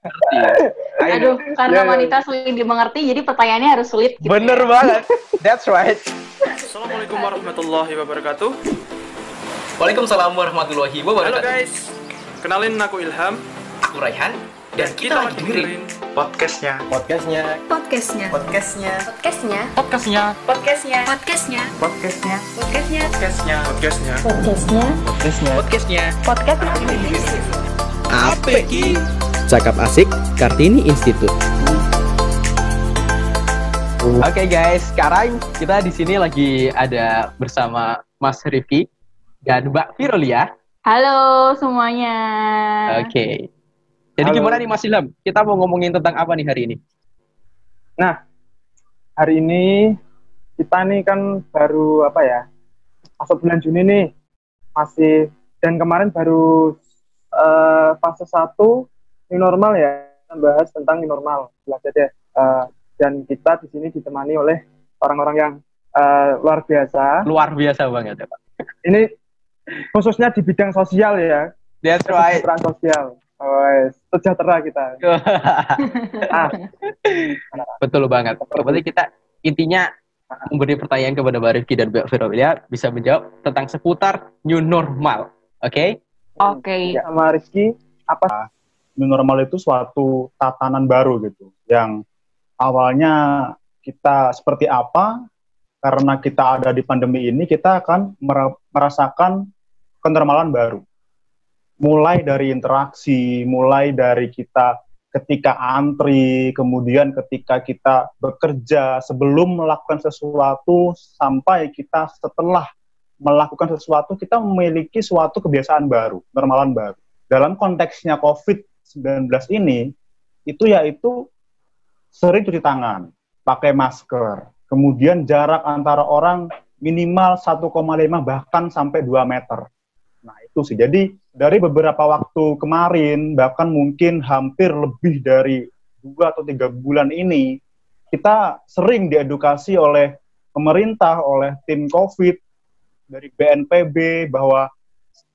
Aduh, karena wanita sulit dimengerti, jadi pertanyaannya harus sulit. Gitu Bener ya. banget. That's right. Assalamualaikum warahmatullahi wabarakatuh. Waalaikumsalam warahmatullahi wabarakatuh. Halo guys, kenalin aku Ilham. Aku Raihan. Dan, dan kita, kita lagi dengerin podcastnya. Podcastnya. Podcastnya. Podcastnya. Podcastnya. Podcastnya. Podcastnya. Podcastnya. Podcastnya. Podcastnya. Podcastnya. Podcastnya. Podcastnya. Podcastnya. Podcastnya. Apa ki? Cakap asik Kartini Institute. Oke okay guys, sekarang kita di sini lagi ada bersama Mas Rifki dan Mbak Virolia. Halo semuanya. Oke. Okay. Jadi Halo. gimana nih Mas Ilham? Kita mau ngomongin tentang apa nih hari ini? Nah, hari ini kita nih kan baru apa ya? Masuk bulan Juni nih. Masih dan kemarin baru uh, fase 1 new normal ya. Kita bahas tentang new normal. Belajar deh. Uh, dan kita di sini ditemani oleh orang-orang yang uh, luar biasa. Luar biasa banget ya, Pak. Ini khususnya di bidang sosial ya. That's right. Peran sosial. Oh, sejahtera kita. ah. Betul banget. Berarti kita intinya memberi pertanyaan kepada Mbak Rifki dan Mbak Verolia bisa menjawab tentang seputar new normal. Oke? Okay? Oke. Okay. Ya, sama Rizky, apa new normal itu suatu tatanan baru gitu yang awalnya kita seperti apa karena kita ada di pandemi ini kita akan merasakan kenormalan baru mulai dari interaksi, mulai dari kita ketika antri, kemudian ketika kita bekerja sebelum melakukan sesuatu sampai kita setelah melakukan sesuatu kita memiliki suatu kebiasaan baru, normalan baru. Dalam konteksnya COVID-19 ini itu yaitu sering cuci tangan, pakai masker, kemudian jarak antara orang minimal 1,5 bahkan sampai 2 meter. Nah, itu sih. Jadi dari beberapa waktu kemarin, bahkan mungkin hampir lebih dari dua atau tiga bulan ini, kita sering diedukasi oleh pemerintah, oleh tim COVID, dari BNPB, bahwa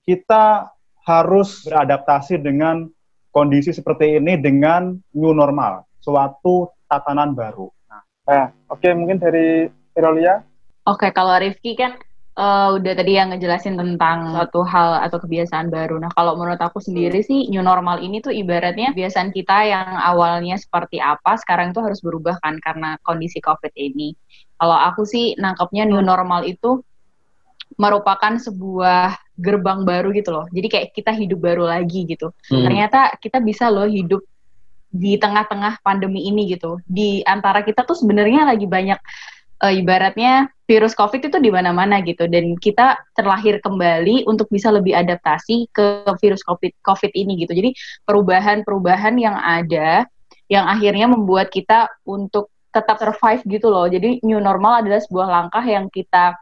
kita harus beradaptasi dengan kondisi seperti ini dengan new normal, suatu tatanan baru. Nah, eh, oke okay, mungkin dari Irolia. Oke, okay, kalau Rifki kan uh, udah tadi yang ngejelasin tentang suatu hal atau kebiasaan baru. Nah, kalau menurut aku sendiri sih new normal ini tuh ibaratnya kebiasaan kita yang awalnya seperti apa, sekarang itu harus berubah kan karena kondisi COVID ini. Kalau aku sih nangkepnya new normal itu merupakan sebuah gerbang baru gitu loh. Jadi kayak kita hidup baru lagi gitu. Hmm. Ternyata kita bisa loh hidup di tengah-tengah pandemi ini gitu. Di antara kita tuh sebenarnya lagi banyak uh, ibaratnya virus COVID itu di mana-mana gitu dan kita terlahir kembali untuk bisa lebih adaptasi ke virus COVID COVID ini gitu. Jadi perubahan-perubahan yang ada yang akhirnya membuat kita untuk tetap survive gitu loh. Jadi new normal adalah sebuah langkah yang kita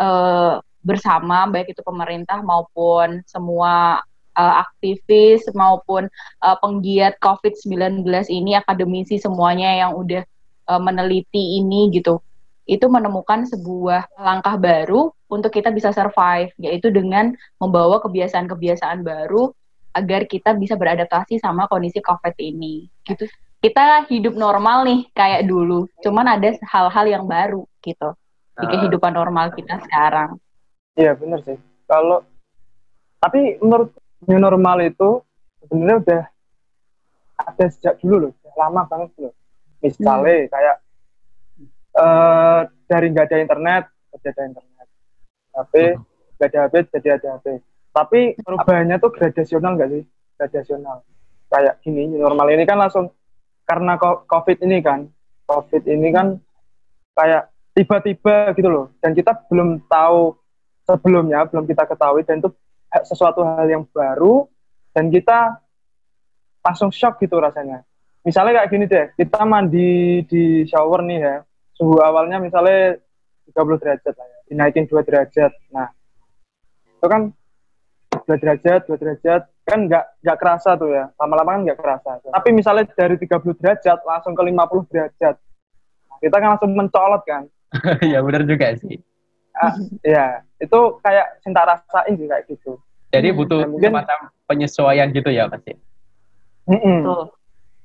uh, bersama baik itu pemerintah maupun semua uh, aktivis maupun uh, penggiat COVID-19 ini akademisi semuanya yang udah uh, meneliti ini gitu itu menemukan sebuah langkah baru untuk kita bisa survive, yaitu dengan membawa kebiasaan-kebiasaan baru agar kita bisa beradaptasi sama kondisi COVID ini. Gitu. Kita hidup normal nih kayak dulu, cuman ada hal-hal yang baru gitu di ah. kehidupan normal kita sekarang. Iya benar sih. Kalau tapi menurut new normal itu sebenarnya udah ada sejak dulu loh, lama banget loh. Misalnya hmm. kayak uh, dari nggak ada internet jadi ada internet HP hmm. nggak ada HP jadi ada HP tapi perubahannya tuh gradasional nggak sih gradasional kayak gini normal ini kan langsung karena covid ini kan covid ini kan kayak tiba-tiba gitu loh dan kita belum tahu sebelumnya belum kita ketahui dan itu sesuatu hal yang baru dan kita langsung shock gitu rasanya misalnya kayak gini deh kita mandi di shower nih ya suhu awalnya misalnya 30 derajat lah ya, dinaikin 2 derajat. Nah, itu kan 2 derajat, 2 derajat, kan nggak nggak kerasa tuh ya, lama-lama kan nggak kerasa. Tapi misalnya dari 30 derajat langsung ke 50 derajat, kita kan langsung mencolot kan. ya benar juga sih. Ah, ya, itu kayak cinta rasain sih kayak gitu. Jadi butuh nah, mungkin, semacam penyesuaian gitu ya pasti. Mm -mm.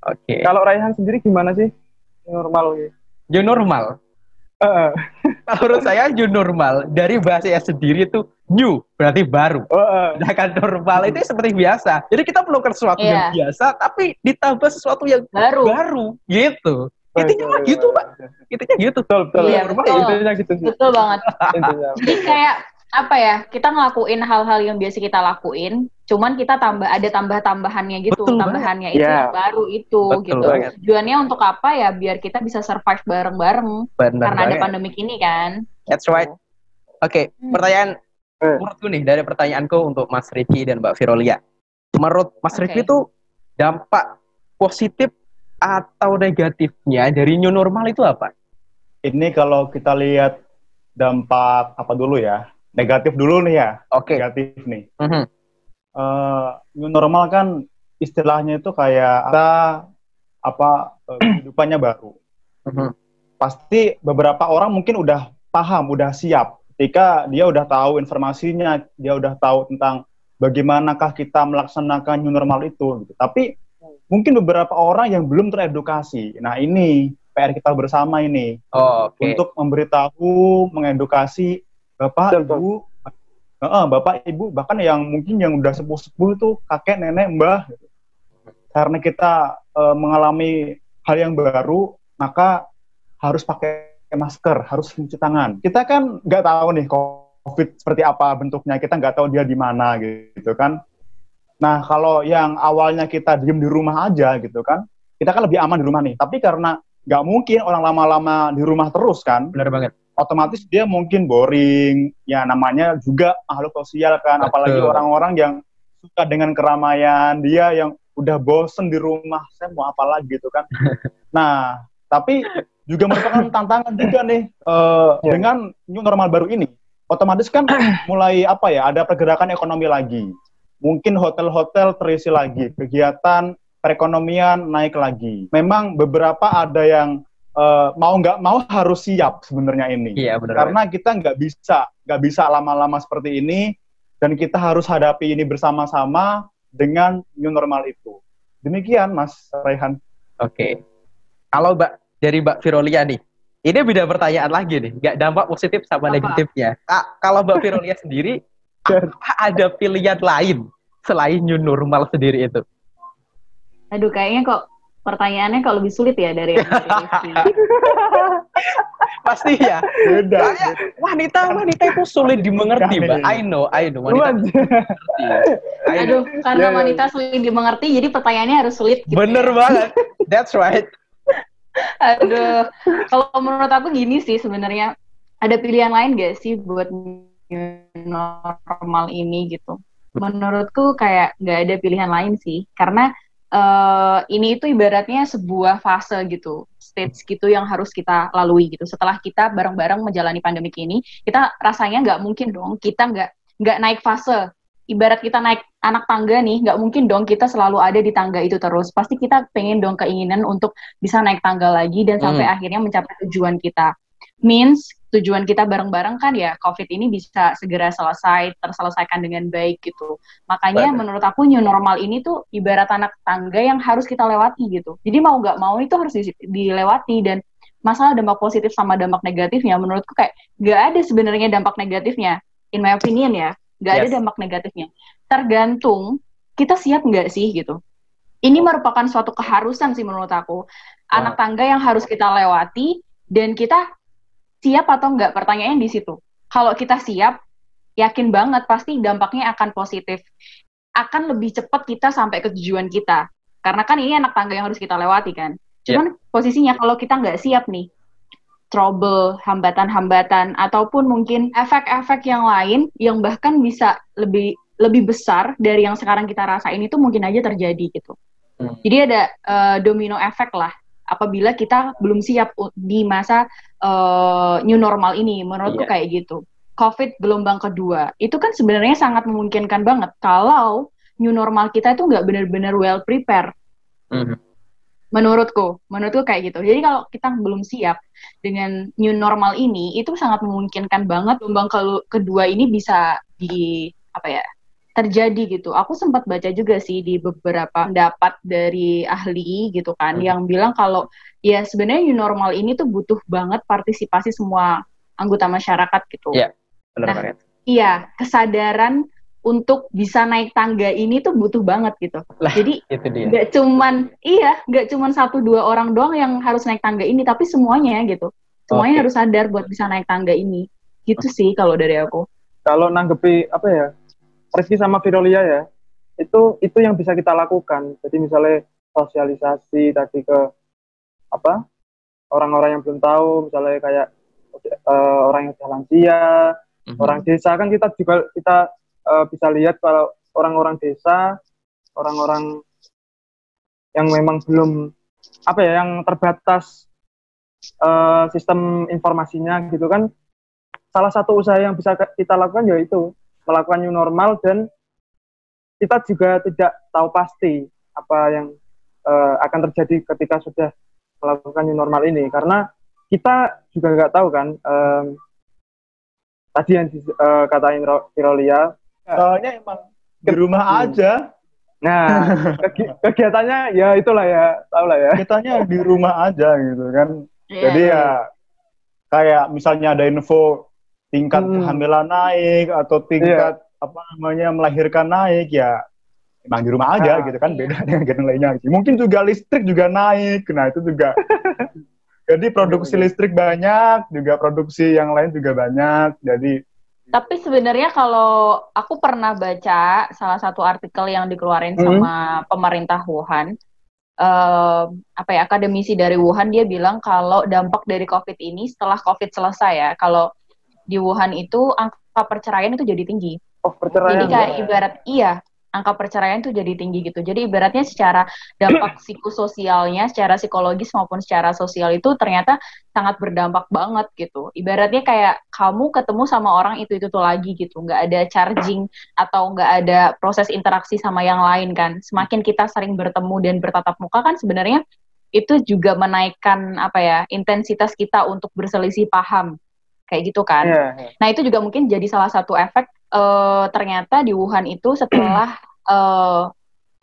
Oke. Kalau Raihan sendiri gimana sih? Normal gitu. New normal. Kalau menurut saya new normal dari bahasa sendiri itu new berarti baru. Eh. Sedangkan normal itu seperti biasa. Jadi kita melakukan sesuatu yang Iya. biasa, tapi ditambah sesuatu yang Baru. baru gitu. Intinya mah gitu, Pak. Intinya gitu. Betul, betul. Iya, Normal betul. Intinya gitu sih. Betul banget. Intinya. Jadi kayak apa ya? Kita ngelakuin hal-hal yang biasa kita lakuin, cuman kita tambah ada tambah-tambahannya gitu. Betul banget. Tambahannya itu Iya. yang baru itu Betul gitu. banget. Tujuannya untuk apa ya? Biar kita bisa survive bareng-bareng karena ada banget. pandemik ini kan. That's right. Oke, Hmm. pertanyaan Eh. menurutku nih dari pertanyaanku untuk Mas Riki dan Mbak Virolia. Menurut Mas Oke. Riki itu dampak positif atau negatifnya dari new normal itu apa? Ini kalau kita lihat dampak apa dulu ya? Negatif dulu nih ya. Oke. Negatif nih. Mhm. Eh, new normal kan istilahnya itu kayak ada apa eh, kehidupannya baru. Mhm. Pasti beberapa orang mungkin udah paham, udah siap. Ketika dia udah tahu informasinya, dia udah tahu tentang bagaimanakah kita melaksanakan new normal itu. Gitu. Tapi mungkin beberapa orang yang belum teredukasi. Nah ini PR kita bersama ini Oh, Oke. untuk memberitahu, mengedukasi bapak, Betul, ibu, Heeh, bapak, ibu, bahkan yang mungkin yang udah sepuh-sepuh itu kakek, nenek, mbah. Karena kita eh, mengalami hal yang baru, maka harus pakai masker, harus mencuci tangan. Kita kan nggak tahu nih COVID seperti apa bentuknya, kita nggak tahu dia di mana gitu kan. Nah kalau yang awalnya kita diem di rumah aja gitu kan, kita kan lebih aman di rumah nih. Tapi karena nggak mungkin orang lama-lama di rumah terus kan, Benar banget. otomatis dia mungkin boring. Ya namanya juga makhluk sosial kan, Betul. apalagi orang-orang yang suka dengan keramaian, dia yang udah bosen di rumah, saya mau apa lagi gitu kan. nah, tapi juga merupakan tantangan juga nih eh, Ya. dengan new normal baru ini. Otomatis kan mulai apa ya, ada pergerakan ekonomi lagi. Mungkin hotel-hotel terisi lagi, kegiatan perekonomian naik lagi. Memang beberapa ada yang eh, mau nggak mau harus siap sebenarnya ini. Iya, benar. Karena kita nggak bisa, nggak bisa lama-lama seperti ini, dan kita harus hadapi ini bersama-sama dengan new normal itu. Demikian, Mas Raihan. Oke. Kalau Mbak dari Mbak Virolia nih, ini beda pertanyaan lagi nih, nggak dampak positif sama Apa? negatifnya. Kak, kalau Mbak Virolia sendiri, apa ada pilihan lain selain new normal sendiri itu? Aduh, kayaknya kok pertanyaannya kok lebih sulit ya dari. Pasti ya. Beda. Kayak wanita-wanita itu sulit dimengerti, Mbak. I know, I know. Wanita Cuman, dimengerti. I know. Aduh, karena Ya, ya, ya. wanita sulit dimengerti, jadi pertanyaannya harus sulit. gitu Bener ya. banget. That's right. Aduh, kalau menurut aku gini sih sebenarnya ada pilihan lain gak sih buat new normal ini gitu? Menurutku kayak nggak ada pilihan lain sih, karena eh, ini itu ibaratnya sebuah fase gitu, stage gitu yang harus kita lalui gitu. Setelah kita bareng-bareng menjalani pandemik ini, kita rasanya nggak mungkin dong kita nggak nggak naik fase. Ibarat kita naik anak tangga nih, nggak mungkin dong kita selalu ada di tangga itu terus. Pasti kita pengen dong keinginan untuk bisa naik tangga lagi dan sampai akhirnya mencapai tujuan kita. Means tujuan kita bareng-bareng kan ya COVID ini bisa segera selesai, terselesaikan dengan baik gitu. Makanya Benar. menurut aku new normal ini tuh ibarat anak tangga yang harus kita lewati gitu. Jadi mau nggak mau itu harus di- dilewati dan masalah dampak positif sama dampak negatifnya menurutku kayak nggak ada sebenarnya dampak negatifnya. In my opinion ya, nggak ada Yes. dampak negatifnya. Tergantung kita siap nggak sih gitu. Ini merupakan suatu keharusan sih menurut aku. Anak tangga yang harus kita lewati dan kita siap atau enggak pertanyaannya di situ. Kalau kita siap, yakin banget pasti dampaknya akan positif. Akan lebih cepat kita sampai ke tujuan kita. Karena kan ini anak tangga yang harus kita lewati kan. Cuman posisinya kalau kita nggak siap nih, trouble, hambatan-hambatan, ataupun mungkin efek-efek yang lain yang bahkan bisa lebih lebih besar dari yang sekarang kita rasain itu mungkin aja terjadi gitu. Hmm. Jadi ada eh, domino efek lah apabila kita belum siap di masa eh, new normal ini menurutku Iya. kayak gitu. COVID gelombang kedua itu kan sebenarnya sangat memungkinkan banget kalau new normal kita itu nggak benar-benar well prepare Mhm. menurutku menurutku kayak gitu jadi kalau kita belum siap dengan new normal ini itu sangat memungkinkan banget gelombang ke- kedua ini bisa di apa ya terjadi gitu. Aku sempat baca juga sih di beberapa pendapat dari ahli gitu kan Hmm. yang bilang kalau ya sebenarnya new normal ini tuh butuh banget partisipasi semua anggota masyarakat gitu. Iya. Benar Nah, banget. Iya, kesadaran untuk bisa naik tangga ini tuh butuh banget gitu. Lah, Jadi Itu dia. nggak cuman iya, nggak cuman satu dua orang doang yang harus naik tangga ini, tapi semuanya gitu. Semuanya Oke. harus sadar buat bisa naik tangga ini. Gitu sih kalau dari aku. kalau nanggepi apa ya Rizky sama Virolia ya. Itu itu yang bisa kita lakukan. Jadi misalnya sosialisasi tadi ke apa orang-orang yang belum tahu misalnya kayak eh, orang yang sudah lansia Mhm. orang desa. Kan kita juga kita eh, bisa lihat kalau orang-orang desa orang-orang yang memang belum apa ya yang terbatas eh, sistem informasinya gitu kan. Salah satu usaha yang bisa kita lakukan yaitu melakukan new normal dan kita juga tidak tahu pasti apa yang eh, akan terjadi ketika sudah melakukan new normal ini karena kita juga nggak tahu kan em, tadi yang dikatain Virolia Soalnya emang di rumah Hmm. aja, nah kegi- kegiatannya ya itulah ya tahu lah ya kitanya di rumah aja gitu kan. Iya. Jadi ya kayak misalnya ada info tingkat Hmm. kehamilan naik atau tingkat apa namanya melahirkan naik ya emang di rumah aja Ah, gitu kan iya. beda dengan kegiatan lainnya. Mungkin juga listrik juga naik, nah itu juga. Jadi produksi Iya, iya. listrik banyak, juga produksi yang lain juga banyak. Jadi Tapi sebenarnya kalau aku pernah baca salah satu artikel yang dikeluarin Hmm. sama pemerintah Wuhan, eh, apa ya akademisi dari Wuhan dia bilang kalau dampak dari COVID ini setelah COVID selesai ya, kalau di Wuhan itu angka perceraian itu jadi tinggi. oh perceraian Jadi kayak ya. ibarat iya, angka perceraian itu jadi tinggi gitu. Jadi ibaratnya secara dampak psikososialnya, secara psikologis maupun secara sosial itu ternyata sangat berdampak banget gitu. Ibaratnya kayak kamu ketemu sama orang itu itu tuh lagi gitu, nggak ada charging atau nggak ada proses interaksi sama yang lain kan. Semakin kita sering bertemu dan bertatap muka kan sebenarnya itu juga menaikkan apa ya intensitas kita untuk berselisih paham kayak gitu kan. Iya, iya. Nah, itu juga mungkin jadi salah satu efek eh, ternyata di Wuhan itu setelah eh,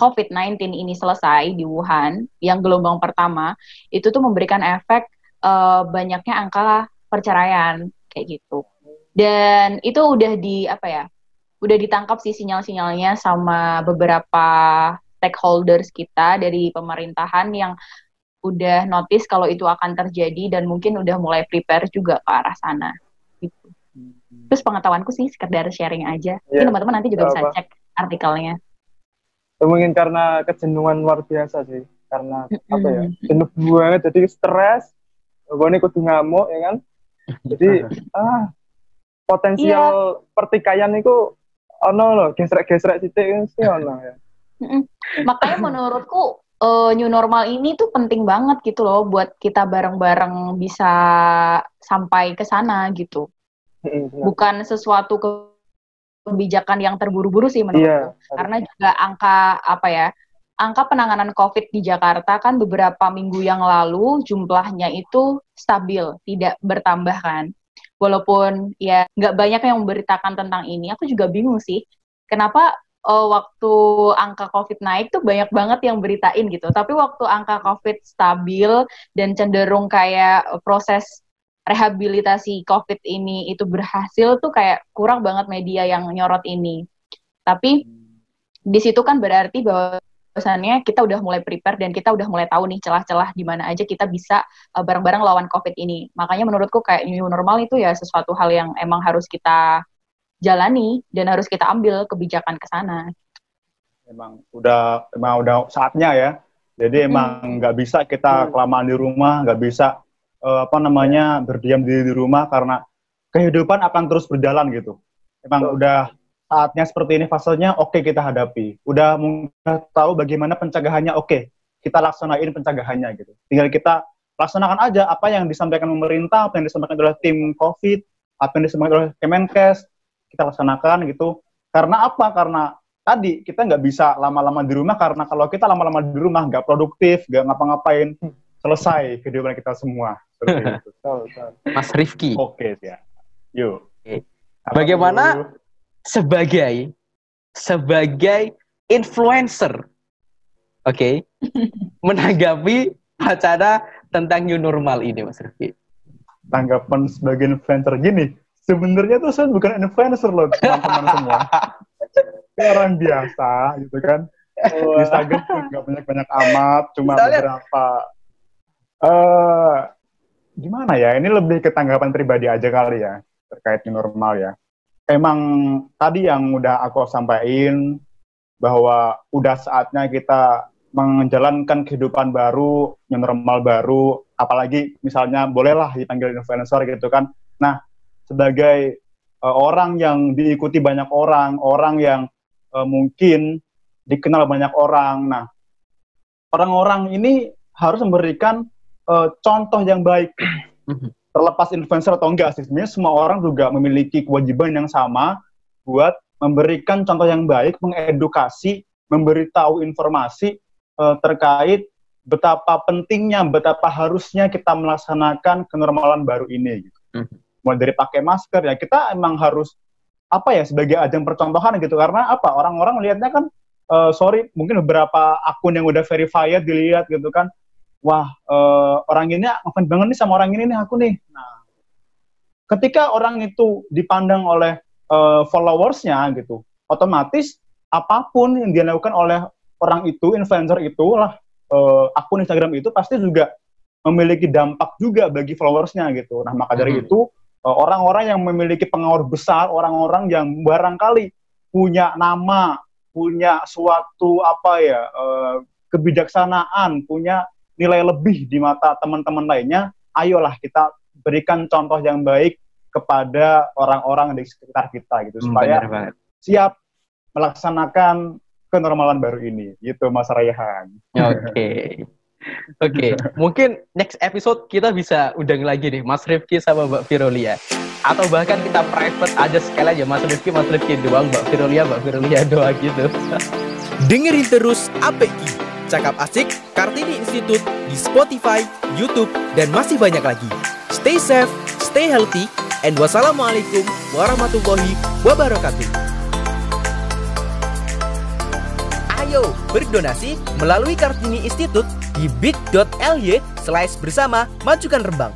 COVID-19 ini selesai di Wuhan, yang gelombang pertama, itu tuh memberikan efek eh, banyaknya angka perceraian kayak gitu. Dan itu udah di apa ya? Udah ditangkap sih sinyal-sinyalnya sama beberapa stakeholders kita dari pemerintahan yang udah notice kalau itu akan terjadi dan mungkin udah mulai prepare juga ke arah sana gitu. Terus pengetahuanku sih sekedar sharing aja. Iya, teman-teman nanti juga nggak bisa apa. cek artikelnya. Itu mungkin karena kejenuhan luar biasa sih karena apa ya jenuh banget jadi stres gue kudu ngamuk ya kan jadi ah potensial pertikaian itu ono loh gesrek-gesrek titik sih ono ya Mm-mm. Makanya menurutku eh, new normal ini tuh penting banget gitu loh buat kita bareng-bareng bisa sampai ke sana gitu. Bukan sesuatu ke- kebijakan yang terburu-buru sih menurutku. iya Karena juga angka apa ya? Angka penanganan COVID di Jakarta kan beberapa minggu yang lalu jumlahnya itu stabil, tidak bertambah kan. Walaupun ya nggak banyak yang memberitakan tentang ini, aku juga bingung sih. Kenapa eh, waktu angka COVID naik tuh banyak banget yang beritain gitu. Tapi waktu angka COVID stabil dan cenderung kayak proses rehabilitasi COVID ini itu berhasil tuh kayak kurang banget media yang nyorot ini. Tapi di situ kan berarti bahwasannya kita udah mulai prepare dan kita udah mulai tahu nih celah-celah di mana aja kita bisa uh, bareng-bareng lawan COVID ini. Makanya menurutku kayak new normal itu ya sesuatu hal yang emang harus kita jalani dan harus kita ambil kebijakan ke sana. emang udah emang udah saatnya ya. Jadi emang nggak bisa kita Hmm. kelamaan di rumah, nggak bisa eh, apa namanya berdiam diri di rumah karena kehidupan akan terus berjalan gitu. Emang Betul. udah saatnya seperti ini fasenya oke kita hadapi. Udah mungkin tahu bagaimana pencegahannya oke kita laksanain pencegahannya gitu. Tinggal kita laksanakan aja apa yang disampaikan pemerintah, apa yang disampaikan oleh tim COVID, apa yang disampaikan oleh Kemenkes, kita laksanakan gitu. Karena apa? Karena tadi kita nggak bisa lama-lama di rumah karena kalau kita lama-lama di rumah nggak produktif, nggak ngapa-ngapain, selesai kehidupan kita semua. Mas Rifki, Oke ya. Yuk. Bagaimana sebagai sebagai influencer, oke, menanggapi wacana tentang new normal ini, Mas Rifki? Tanggapan sebagai influencer gini, sebenarnya tuh saya bukan influencer loh, teman-teman semua. Orang biasa gitu kan. Instagram tuh nggak banyak-banyak amat, cuma Misalnya- beberapa. eh gimana ya? Ini lebih ke tanggapan pribadi aja kali ya terkait new normal ya. Emang tadi yang udah aku sampaikan bahwa udah saatnya kita menjalankan kehidupan baru, new normal baru, apalagi misalnya bolehlah dipanggil influencer gitu kan. Nah, sebagai eh, orang yang diikuti banyak orang, orang yang eh, mungkin dikenal banyak orang. Nah, orang-orang ini harus memberikan eh, contoh yang baik. Terlepas influencer atau enggak sih, sebenarnya semua orang juga memiliki kewajiban yang sama buat memberikan contoh yang baik, mengedukasi, memberitahu informasi eh, terkait betapa pentingnya, betapa harusnya kita melaksanakan kenormalan baru ini. Gitu. Mhm. Mulai dari pakai masker ya, kita emang harus apa ya sebagai ajang percontohan gitu. Karena apa? Orang-orang lihatnya kan eh, sorry mungkin beberapa akun yang udah verified dilihat gitu kan. Wah eh, orang ini ngefans banget nih sama orang ini nih aku nih. Nah ketika orang itu dipandang oleh eh, followersnya gitu otomatis apa pun yang dia lakukan oleh orang itu influencer itu lah eh, akun Instagram itu pasti juga memiliki dampak juga bagi followersnya gitu. Nah maka dari Mhm. itu orang-orang yang memiliki pengaruh besar orang-orang yang barangkali punya nama punya suatu apa ya eh, kebijaksanaan punya nilai lebih di mata teman-teman lainnya ayolah kita berikan contoh yang baik kepada orang-orang di sekitar kita gitu Hmm, supaya siap melaksanakan kenormalan baru ini gitu Mas Rayhan. Oke. Oke, mungkin next episode kita bisa undang lagi nih Mas Rifki sama Mbak Virolia. Atau bahkan kita private aja sekali aja Mas Rifki, Mas Rifki doang, Mbak Virolia, Mbak Virolia doang gitu. Dengerin terus API, Cakap Asik Kartini Institute di Spotify, YouTube, dan masih banyak lagi. Stay safe, stay healthy, and wassalamualaikum warahmatullahi wabarakatuh. Ayo berdonasi melalui Kartini Institute di bit.ly slash bersama majukan Rembang.